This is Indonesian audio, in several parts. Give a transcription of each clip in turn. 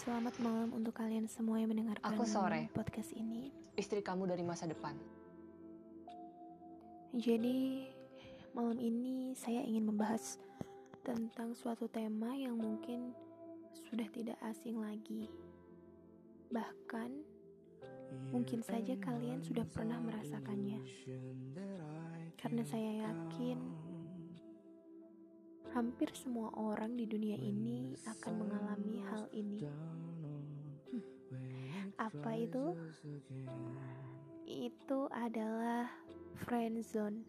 Selamat malam untuk kalian semua yang mendengarkan Aku sore. podcast ini. Istri kamu dari masa depan. Jadi, malam ini saya ingin membahas tentang suatu tema yang mungkin sudah tidak asing lagi. Bahkan, mungkin saja kalian sudah pernah merasakannya. Karena saya yakin hampir semua orang di dunia ini akan mengalami hal ini. Hmm. Apa itu? Itu adalah friend zone.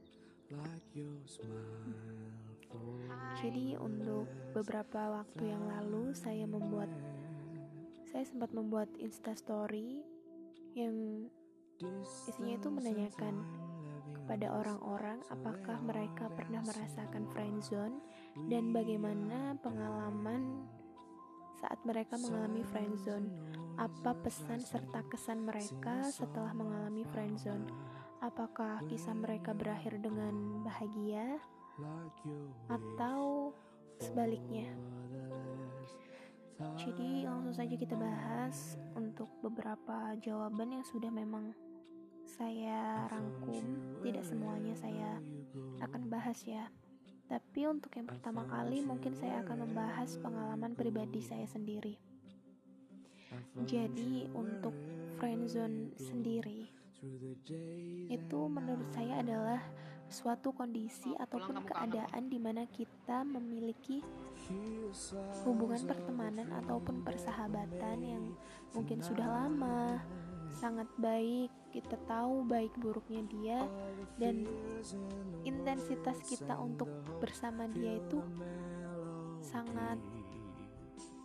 Jadi untuk beberapa waktu yang lalu saya membuat saya sempat membuat Insta story yang isinya itu menanyakan kepada orang-orang apakah mereka pernah merasakan friend zone dan bagaimana pengalaman saat mereka mengalami friend zone. Apa pesan serta kesan mereka setelah mengalami friend zone? Apakah kisah mereka berakhir dengan bahagia atau sebaliknya? Jadi langsung saja kita bahas untuk beberapa jawaban yang sudah memang saya rangkum. Tidak semuanya saya akan bahas ya. Tapi untuk yang pertama kali mungkin saya akan membahas pengalaman pribadi saya sendiri. Jadi untuk friendzone sendiri itu menurut saya adalah suatu kondisi ataupun keadaan di mana kita memiliki hubungan pertemanan ataupun persahabatan yang mungkin sudah lama, sangat baik, kita tahu baik buruknya dia dan intensitas kita untuk bersama dia itu sangat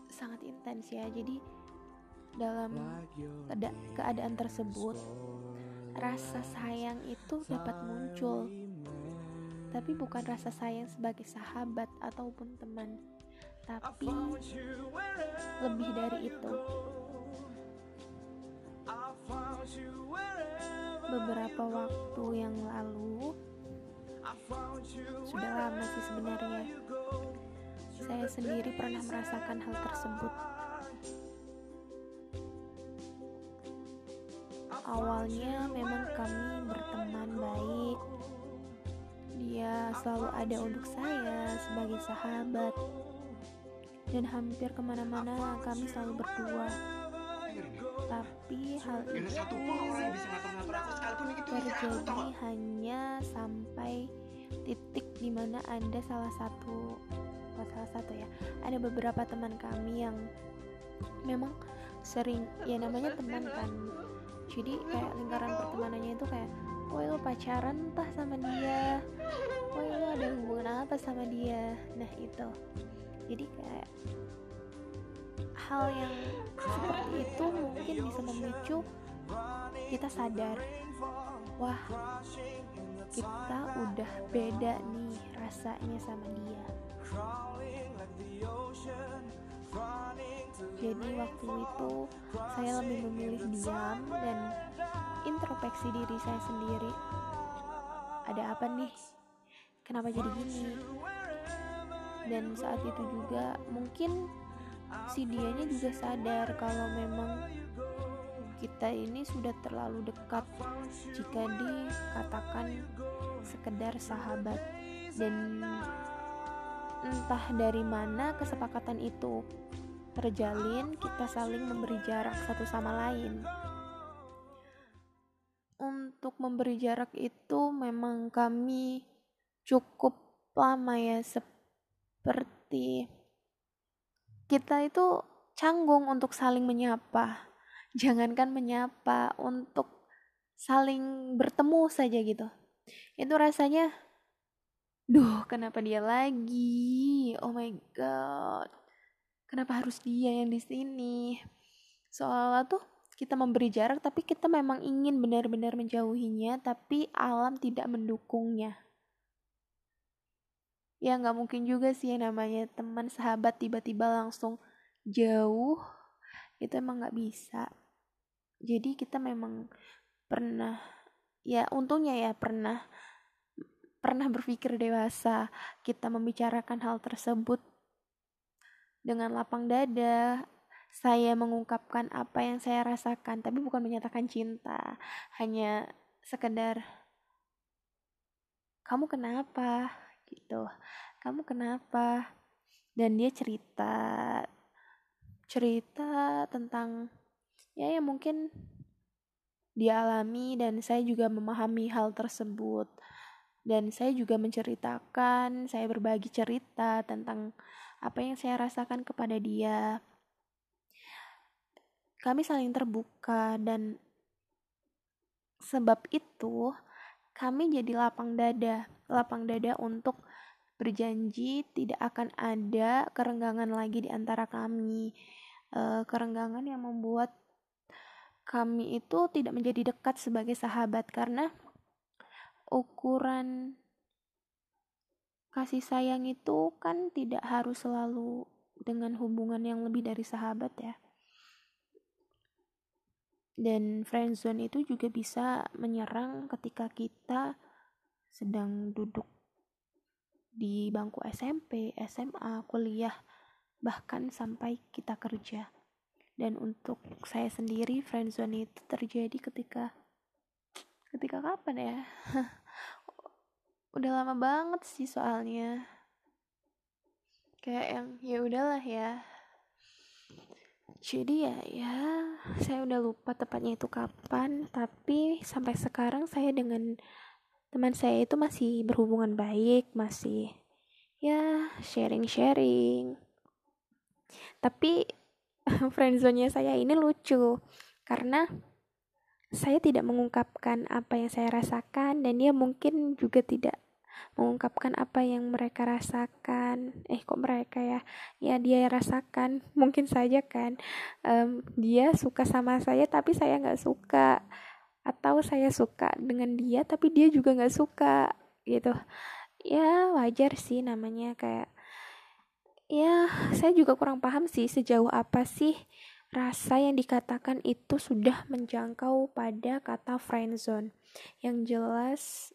sangat intens ya. Jadi dalam keadaan tersebut rasa sayang itu dapat muncul. Tapi bukan rasa sayang sebagai sahabat ataupun teman, tapi lebih dari itu beberapa waktu yang lalu sudah lama sih sebenarnya saya sendiri pernah merasakan hal tersebut. Awalnya memang kami berteman baik. Dia selalu ada untuk saya sebagai sahabat. Dan hampir ke mana-mana kami selalu berdua tapi hal itu terjadi hanya sampai titik di mana ada salah satu oh salah satu ya. Ada beberapa teman kami yang memang sering ya namanya teman kan. Jadi kayak lingkaran pertemanannya itu kayak woi lo pacaran entah sama dia? Woi lo ada hubungan apa sama dia? Nah itu. Jadi kayak hal yang seperti itu mungkin bisa memicu kita sadar wah kita udah beda nih rasanya sama dia. Jadi waktu itu saya lebih memilih diam dan introspeksi diri saya sendiri. Ada apa nih? Kenapa jadi gini? Dan saat itu juga mungkin si dianya juga sadar kalau memang kita ini sudah terlalu dekat. Jika dikatakan sekedar sahabat. Dan entah dari mana kesepakatan itu terjalin kita saling memberi jarak satu sama lain. Untuk memberi jarak itu memang kami cukup lama ya seperti kita itu canggung untuk saling menyapa. Jangankan menyapa, untuk saling bertemu saja gitu. Itu rasanya, duh, kenapa dia lagi? Oh my god, kenapa harus dia yang di sini? Soalnya tuh kita memberi jarak, tapi kita memang ingin benar-benar menjauhinya, tapi alam tidak mendukungnya ya nggak mungkin juga sih yang namanya teman sahabat tiba-tiba langsung jauh. Itu emang nggak bisa. Jadi kita memang pernah ya untungnya ya pernah pernah berpikir dewasa kita membicarakan hal tersebut dengan lapang dada saya mengungkapkan apa yang saya rasakan tapi bukan menyatakan cinta hanya sekedar kamu kenapa gitu. Kamu kenapa? Dan dia cerita cerita tentang ya yang mungkin dialami dan saya juga memahami hal tersebut. Dan saya juga menceritakan saya berbagi cerita tentang apa yang saya rasakan kepada dia. Kami saling terbuka dan sebab itu kami jadi lapang dada lapang dada untuk berjanji tidak akan ada kerenggangan lagi di antara kami. E, kerenggangan yang membuat kami itu tidak menjadi dekat sebagai sahabat karena ukuran kasih sayang itu kan tidak harus selalu dengan hubungan yang lebih dari sahabat ya dan friendzone itu juga bisa menyerang ketika kita sedang duduk di bangku SMP, SMA, kuliah, bahkan sampai kita kerja. Dan untuk saya sendiri friendzone itu terjadi ketika ketika kapan ya? Udah lama banget sih soalnya. Kayak yang ya udahlah ya, jadi ya ya saya udah lupa tepatnya itu kapan tapi sampai sekarang saya dengan teman saya itu masih berhubungan baik masih ya sharing sharing tapi friendzone saya ini lucu karena saya tidak mengungkapkan apa yang saya rasakan dan dia mungkin juga tidak mengungkapkan apa yang mereka rasakan. Eh kok mereka ya? Ya dia rasakan. Mungkin saja kan. Um, dia suka sama saya tapi saya nggak suka. Atau saya suka dengan dia tapi dia juga nggak suka gitu. Ya wajar sih namanya kayak ya saya juga kurang paham sih sejauh apa sih rasa yang dikatakan itu sudah menjangkau pada kata friendzone yang jelas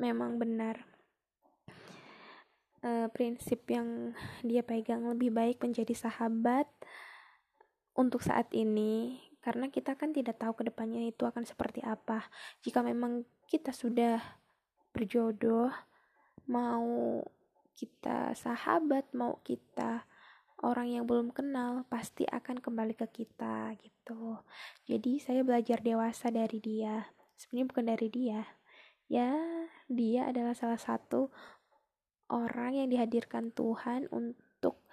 memang benar. Uh, prinsip yang dia pegang lebih baik menjadi sahabat untuk saat ini karena kita kan tidak tahu ke depannya itu akan seperti apa. Jika memang kita sudah berjodoh mau kita sahabat mau kita orang yang belum kenal pasti akan kembali ke kita gitu. Jadi saya belajar dewasa dari dia. Sebenarnya bukan dari dia ya dia adalah salah satu orang yang dihadirkan Tuhan untuk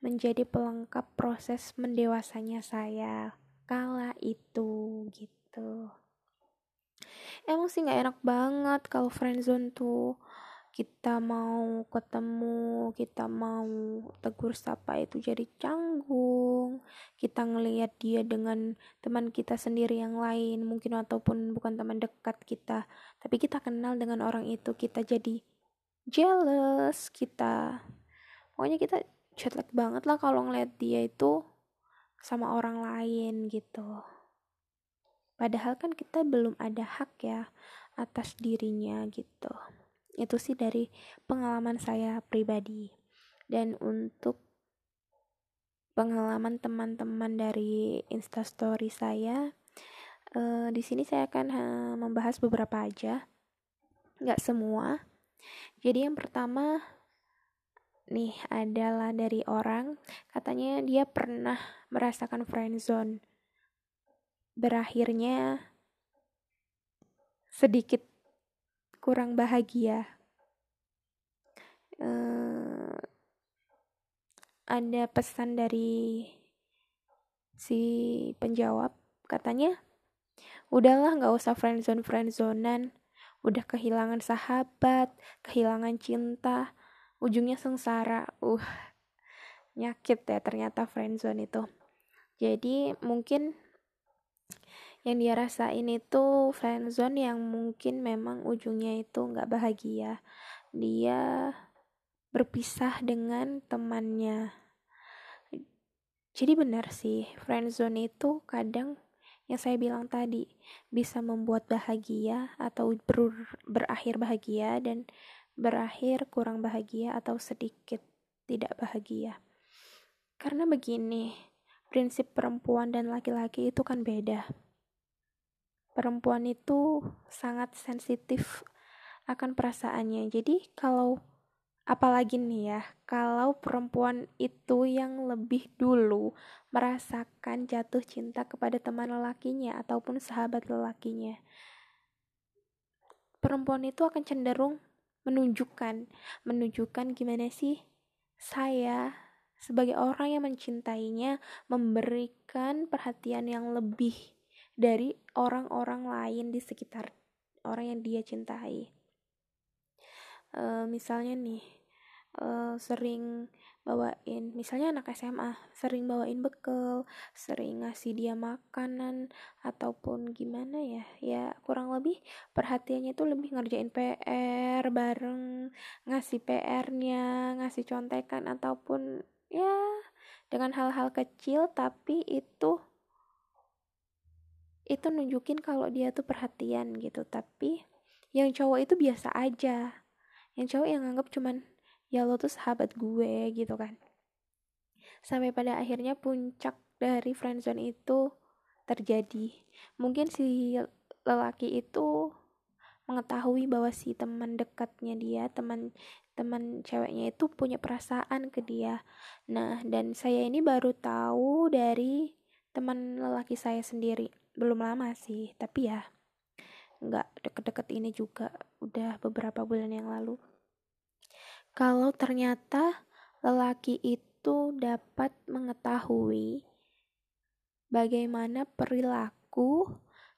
menjadi pelengkap proses mendewasanya saya kala itu gitu. Emang sih nggak enak banget kalau friendzone tuh kita mau ketemu, kita mau tegur sapa itu jadi canggung. Kita ngelihat dia dengan teman kita sendiri yang lain, mungkin ataupun bukan teman dekat kita, tapi kita kenal dengan orang itu, kita jadi jealous, kita pokoknya kita jet banget lah kalau ngeliat dia itu sama orang lain gitu. Padahal kan kita belum ada hak ya atas dirinya gitu itu sih dari pengalaman saya pribadi. Dan untuk pengalaman teman-teman dari instastory saya uh, di sini saya akan uh, membahas beberapa aja. Nggak semua. Jadi yang pertama nih adalah dari orang. Katanya dia pernah merasakan friendzone berakhirnya sedikit kurang bahagia. Uh, ada pesan dari si penjawab katanya udahlah nggak usah friendzone friendzonan udah kehilangan sahabat kehilangan cinta ujungnya sengsara. Uh nyakit ya ternyata friendzone itu. Jadi mungkin yang dia rasain itu friendzone yang mungkin memang ujungnya itu nggak bahagia. Dia berpisah dengan temannya. Jadi benar sih friendzone itu kadang yang saya bilang tadi bisa membuat bahagia atau ber berakhir bahagia dan berakhir kurang bahagia atau sedikit tidak bahagia. Karena begini prinsip perempuan dan laki-laki itu kan beda. Perempuan itu sangat sensitif akan perasaannya. Jadi kalau apalagi nih ya, kalau perempuan itu yang lebih dulu merasakan jatuh cinta kepada teman lelakinya ataupun sahabat lelakinya. Perempuan itu akan cenderung menunjukkan, menunjukkan gimana sih saya sebagai orang yang mencintainya memberikan perhatian yang lebih dari orang-orang lain di sekitar orang yang dia cintai. Uh, misalnya nih, uh, sering bawain misalnya anak SMA sering bawain bekal sering ngasih dia makanan ataupun gimana ya ya kurang lebih perhatiannya itu lebih ngerjain PR bareng ngasih PR-nya ngasih contekan ataupun ya dengan hal-hal kecil tapi itu itu nunjukin kalau dia tuh perhatian gitu. Tapi yang cowok itu biasa aja. Yang cowok yang anggap cuman ya lo tuh sahabat gue gitu kan. Sampai pada akhirnya puncak dari friendzone itu terjadi. Mungkin si lelaki itu mengetahui bahwa si teman dekatnya dia teman teman ceweknya itu punya perasaan ke dia. Nah dan saya ini baru tahu dari teman lelaki saya sendiri belum lama sih tapi ya nggak deket-deket ini juga udah beberapa bulan yang lalu kalau ternyata lelaki itu dapat mengetahui bagaimana perilaku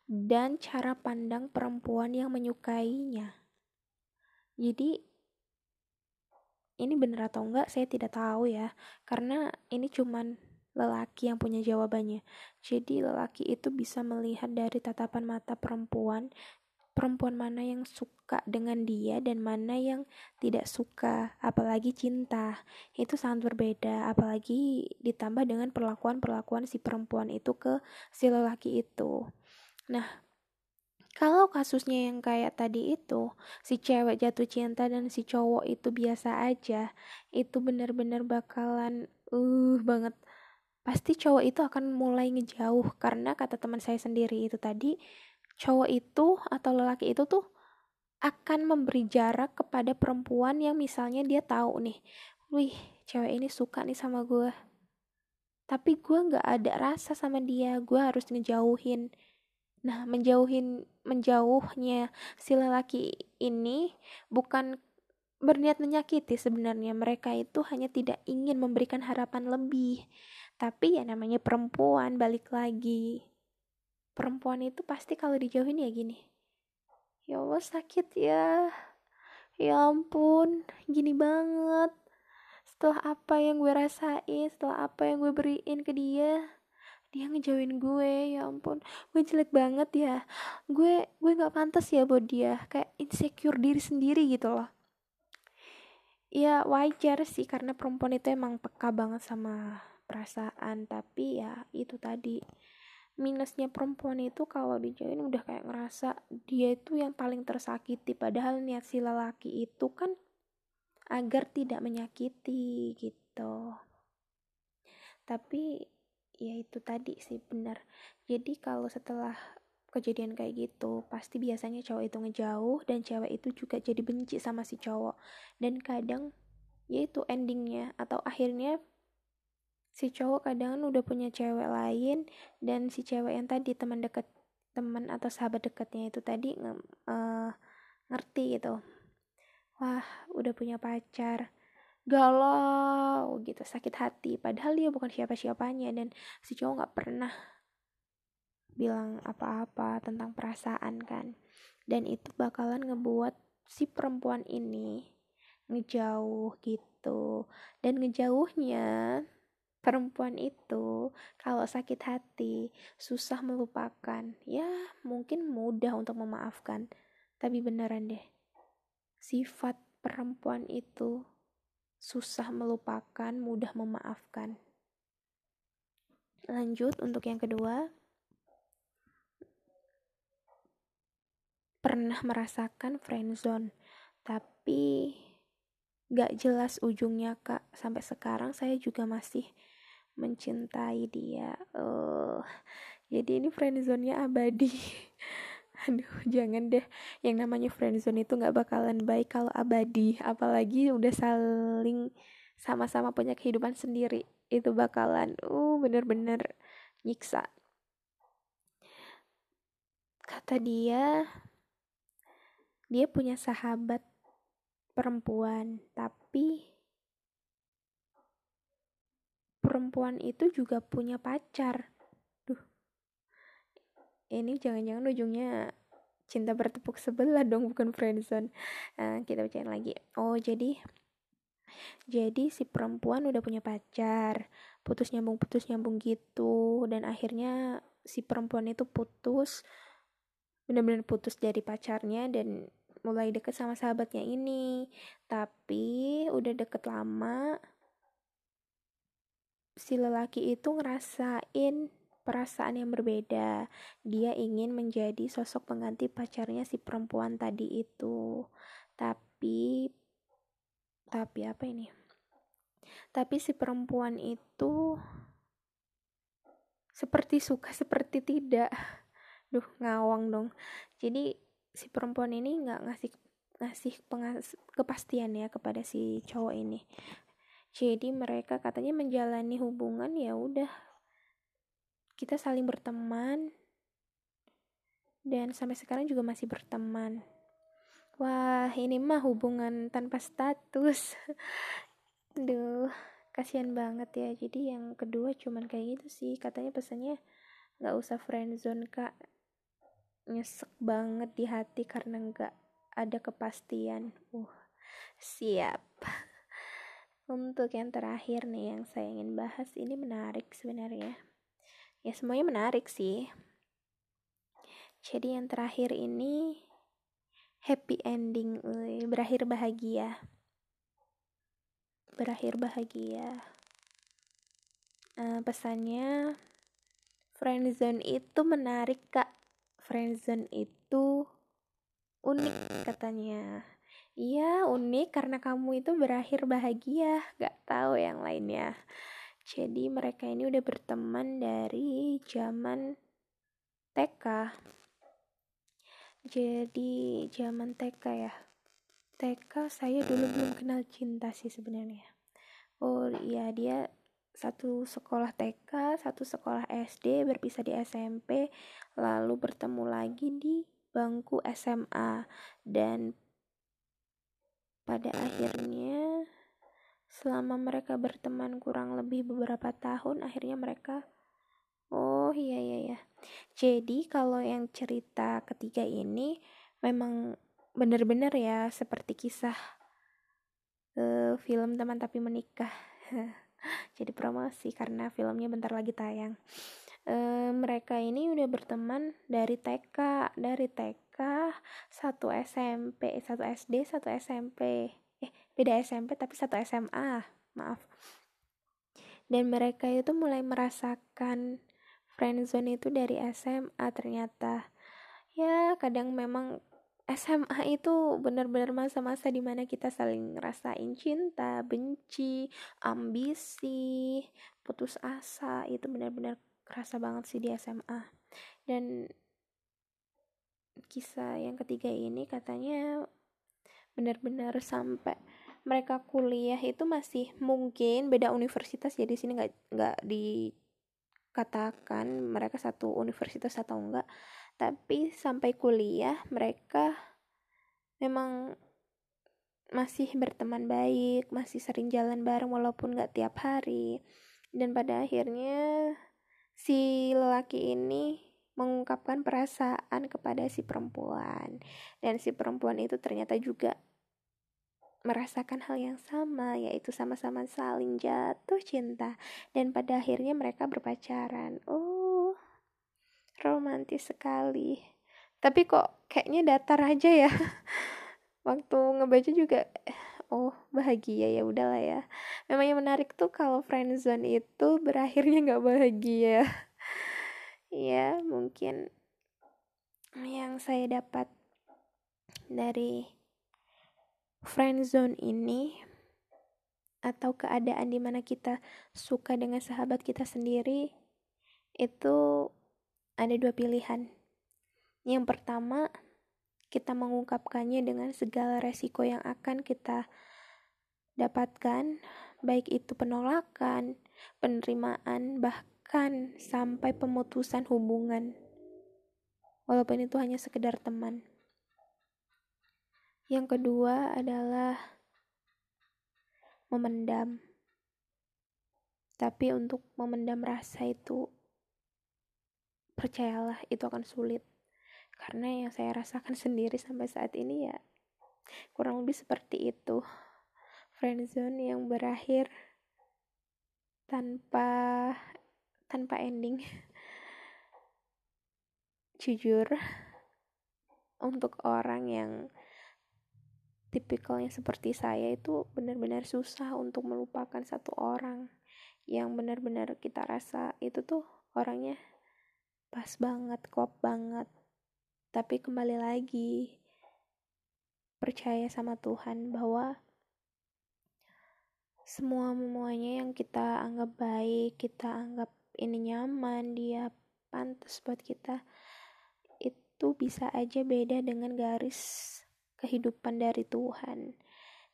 dan cara pandang perempuan yang menyukainya. Jadi ini benar atau enggak saya tidak tahu ya, karena ini cuman lelaki yang punya jawabannya. Jadi lelaki itu bisa melihat dari tatapan mata perempuan perempuan mana yang suka dengan dia dan mana yang tidak suka, apalagi cinta. Itu sangat berbeda, apalagi ditambah dengan perlakuan-perlakuan si perempuan itu ke si lelaki itu. Nah, kalau kasusnya yang kayak tadi itu, si cewek jatuh cinta dan si cowok itu biasa aja, itu benar-benar bakalan uh banget. Pasti cowok itu akan mulai ngejauh karena kata teman saya sendiri itu tadi cowok itu atau lelaki itu tuh akan memberi jarak kepada perempuan yang misalnya dia tahu nih, wih cewek ini suka nih sama gue, tapi gue nggak ada rasa sama dia, gue harus ngejauhin. Nah, menjauhin menjauhnya si lelaki ini bukan berniat menyakiti sebenarnya. Mereka itu hanya tidak ingin memberikan harapan lebih tapi ya namanya perempuan balik lagi. Perempuan itu pasti kalau dijauhin ya gini. Ya Allah sakit ya. Ya ampun gini banget. Setelah apa yang gue rasain setelah apa yang gue beriin ke dia dia ngejauhin gue ya ampun. Gue jelek banget ya. Gue gue nggak pantas ya buat dia. Kayak insecure diri sendiri gitu loh. Ya wajar sih karena perempuan itu emang peka banget sama perasaan tapi ya itu tadi. Minusnya perempuan itu kalau dijauhin udah kayak ngerasa dia itu yang paling tersakiti padahal niat si lelaki itu kan agar tidak menyakiti gitu. Tapi ya itu tadi sih benar. Jadi kalau setelah kejadian kayak gitu pasti biasanya cowok itu ngejauh dan cewek itu juga jadi benci sama si cowok. Dan kadang yaitu endingnya atau akhirnya si cowok kadang udah punya cewek lain dan si cewek yang tadi teman deket teman atau sahabat dekatnya itu tadi uh, ngerti gitu. Wah udah punya pacar. Galau gitu sakit hati. Padahal dia bukan siapa-siapanya dan si cowok nggak pernah bilang apa-apa tentang perasaan kan. Dan itu bakalan ngebuat si perempuan ini ngejauh gitu. Dan ngejauhnya perempuan itu kalau sakit hati susah melupakan. Ya mungkin mudah untuk memaafkan. Tapi beneran deh sifat perempuan itu susah melupakan mudah memaafkan. Lanjut untuk yang kedua. Pernah merasakan friendzone tapi gak jelas ujungnya kak. Sampai sekarang saya juga masih mencintai dia. Uh, jadi ini friendzone-nya abadi. Aduh jangan deh. Yang namanya friendzone itu nggak bakalan baik kalau abadi. Apalagi udah saling sama-sama punya kehidupan sendiri. Itu bakalan uh bener-bener nyiksa. Kata dia dia punya sahabat perempuan tapi perempuan itu juga punya pacar. Duh. Ini jangan-jangan ujungnya cinta bertepuk sebelah dong bukan friendzone. Nah, kita bacain lagi. Oh jadi jadi si perempuan udah punya pacar. Putus nyambung putus nyambung gitu. Dan akhirnya si perempuan itu putus benar-benar putus dari pacarnya dan mulai deket sama sahabatnya ini. Tapi udah deket lama si lelaki itu ngerasain perasaan yang berbeda. Dia ingin menjadi sosok pengganti pacarnya si perempuan tadi itu. Tapi tapi apa ini? Tapi si perempuan itu seperti suka seperti tidak. Duh, ngawang dong. Jadi si perempuan ini nggak ngasih ngasih kepastian ya kepada si cowok ini. Jadi mereka katanya menjalani hubungan ya udah. Kita saling berteman. Dan sampai sekarang juga masih berteman. Wah ini mah hubungan tanpa status. Duh, kasihan banget ya. Jadi yang kedua cuman kayak gitu sih. Katanya pesannya nggak usah friendzone kak. Nyesek banget di hati karena nggak ada kepastian. Uh siap untuk yang terakhir nih yang saya ingin bahas ini menarik sebenarnya. Ya semuanya menarik sih. Jadi yang terakhir ini happy ending berakhir bahagia. Berakhir bahagia. Uh, pesannya friendzone itu menarik kak. Friendzone itu unik katanya Iya unik karena kamu itu berakhir bahagia Gak tahu yang lainnya jadi mereka ini udah berteman dari zaman TK. Jadi zaman TK ya. TK saya dulu belum kenal cinta sih sebenarnya. Oh iya dia satu sekolah TK, satu sekolah SD, berpisah di SMP, lalu bertemu lagi di bangku SMA dan pada akhirnya selama mereka berteman kurang lebih beberapa tahun akhirnya mereka oh iya iya ya jadi kalau yang cerita ketiga ini memang benar-benar ya seperti kisah uh, film teman tapi menikah. Jadi promosi karena filmnya bentar lagi tayang uh, mereka ini udah berteman dari TK dari TK satu SMP satu SD satu SMP beda SMP tapi satu SMA maaf. Dan mereka itu mulai merasakan friendzone itu dari SMA ternyata. Ya kadang memang SMA itu benar-benar masa-masa di mana kita saling ngerasain cinta, benci, ambisi, putus asa itu benar-benar kerasa banget sih di SMA dan kisah yang ketiga ini katanya benar-benar sampai mereka kuliah itu masih mungkin beda universitas. Jadi sini nggak nggak dikatakan mereka satu universitas atau enggak tapi sampai kuliah mereka memang masih berteman baik masih sering jalan bareng walaupun nggak tiap hari. Dan pada akhirnya si lelaki ini mengungkapkan perasaan kepada si perempuan dan si perempuan itu ternyata juga merasakan hal yang sama, yaitu sama-sama saling jatuh cinta, dan pada akhirnya mereka berpacaran. Oh, romantis sekali. Tapi kok kayaknya datar aja ya. Waktu ngebaca juga, oh bahagia ya udahlah ya. Memang yang menarik tuh kalau friendzone itu berakhirnya nggak bahagia. ya mungkin yang saya dapat dari friendzone ini atau keadaan di mana kita suka dengan sahabat kita sendiri itu ada dua pilihan yang pertama kita mengungkapkannya dengan segala resiko yang akan kita dapatkan baik itu penolakan penerimaan bahkan sampai pemutusan hubungan walaupun itu hanya sekedar teman yang kedua adalah memendam. Tapi untuk memendam rasa itu percayalah itu akan sulit. Karena yang saya rasakan sendiri sampai saat ini ya kurang lebih seperti itu. Friendzone yang berakhir tanpa tanpa ending. Jujur untuk orang yang tipikalnya seperti saya itu benar-benar susah untuk melupakan satu orang yang benar-benar kita rasa itu tuh orangnya pas banget, klop banget. Tapi kembali lagi percaya sama Tuhan bahwa semua semuanya yang kita anggap baik, kita anggap ini nyaman, dia pantas buat kita, itu bisa aja beda dengan garis kehidupan dari Tuhan.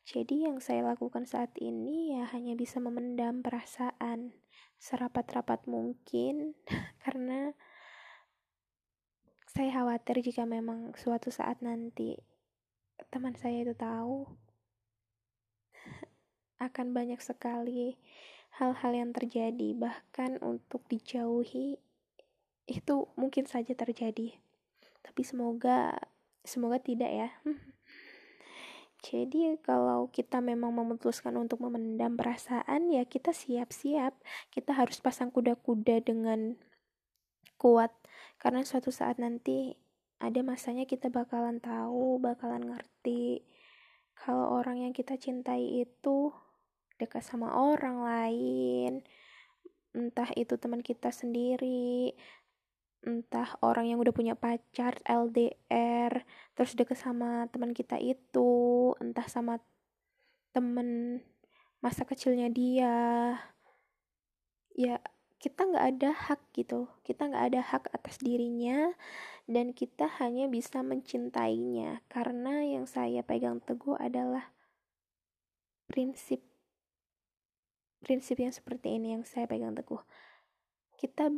Jadi yang saya lakukan saat ini ya hanya bisa memendam perasaan serapat-rapat mungkin karena saya khawatir jika memang suatu saat nanti teman saya itu tahu akan banyak sekali hal-hal yang terjadi. Bahkan untuk dijauhi itu mungkin saja terjadi. Tapi semoga semoga tidak ya. Jadi kalau kita memang memutuskan untuk memendam perasaan ya kita siap-siap. Kita harus pasang kuda-kuda dengan kuat karena suatu saat nanti ada masanya kita bakalan tahu, bakalan ngerti kalau orang yang kita cintai itu dekat sama orang lain. Entah itu teman kita sendiri, entah orang yang udah punya pacar LDR terus deket sama teman kita itu entah sama temen masa kecilnya dia ya kita nggak ada hak gitu. Kita nggak ada hak atas dirinya dan kita hanya bisa mencintainya. Karena yang saya pegang teguh adalah prinsip prinsip yang seperti ini yang saya pegang teguh. Kita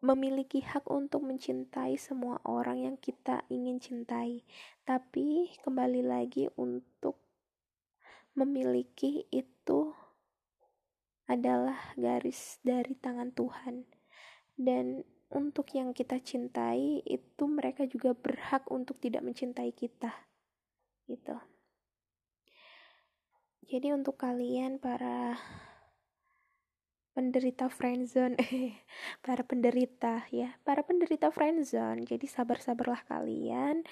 memiliki hak untuk mencintai semua orang yang kita ingin cintai, tapi kembali lagi untuk memiliki itu adalah garis dari tangan Tuhan, dan untuk yang kita cintai itu mereka juga berhak untuk tidak mencintai kita, gitu. Jadi, untuk kalian para penderita friendzone para penderita ya para penderita friendzone jadi sabar-sabarlah kalian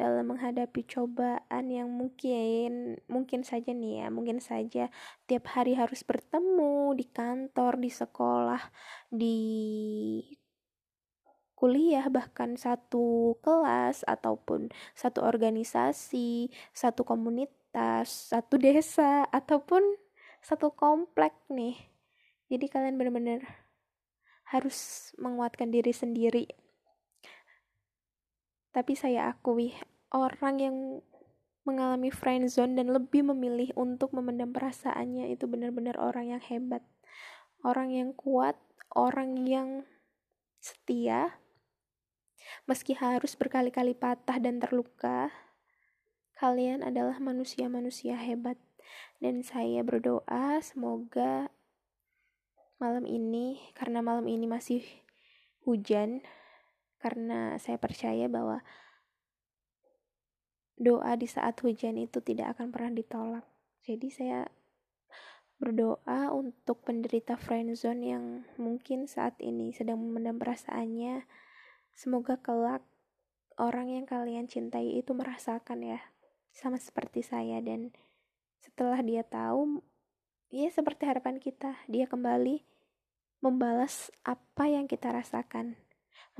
dalam menghadapi cobaan yang mungkin mungkin saja nih ya mungkin saja tiap hari harus bertemu di kantor di sekolah di kuliah bahkan satu kelas ataupun satu organisasi satu komunitas satu desa ataupun satu komplek nih jadi kalian benar-benar harus menguatkan diri sendiri. Tapi saya akui orang yang mengalami friend zone dan lebih memilih untuk memendam perasaannya itu benar-benar orang yang hebat. Orang yang kuat, orang yang setia. Meski harus berkali-kali patah dan terluka, kalian adalah manusia-manusia hebat. Dan saya berdoa semoga malam ini karena malam ini masih hujan karena saya percaya bahwa doa di saat hujan itu tidak akan pernah ditolak. Jadi saya berdoa untuk penderita friendzone yang mungkin saat ini sedang memendam perasaannya. Semoga kelak orang yang kalian cintai itu merasakan ya, sama seperti saya dan setelah dia tahu ya seperti harapan kita, dia kembali membalas apa yang kita rasakan.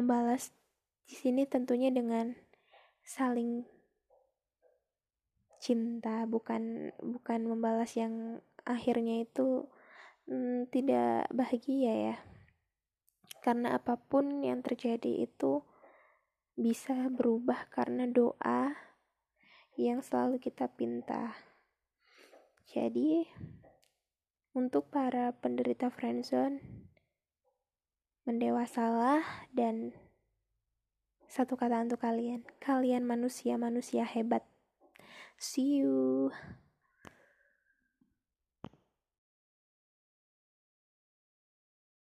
Membalas di sini tentunya dengan saling cinta bukan bukan membalas yang akhirnya itu hmm, tidak bahagia ya karena apa pun yang terjadi itu bisa berubah karena doa yang selalu kita pinta. Jadi, untuk para penderita friendzone, mendewasalah dan satu kata untuk kalian, kalian manusia-manusia hebat. See you.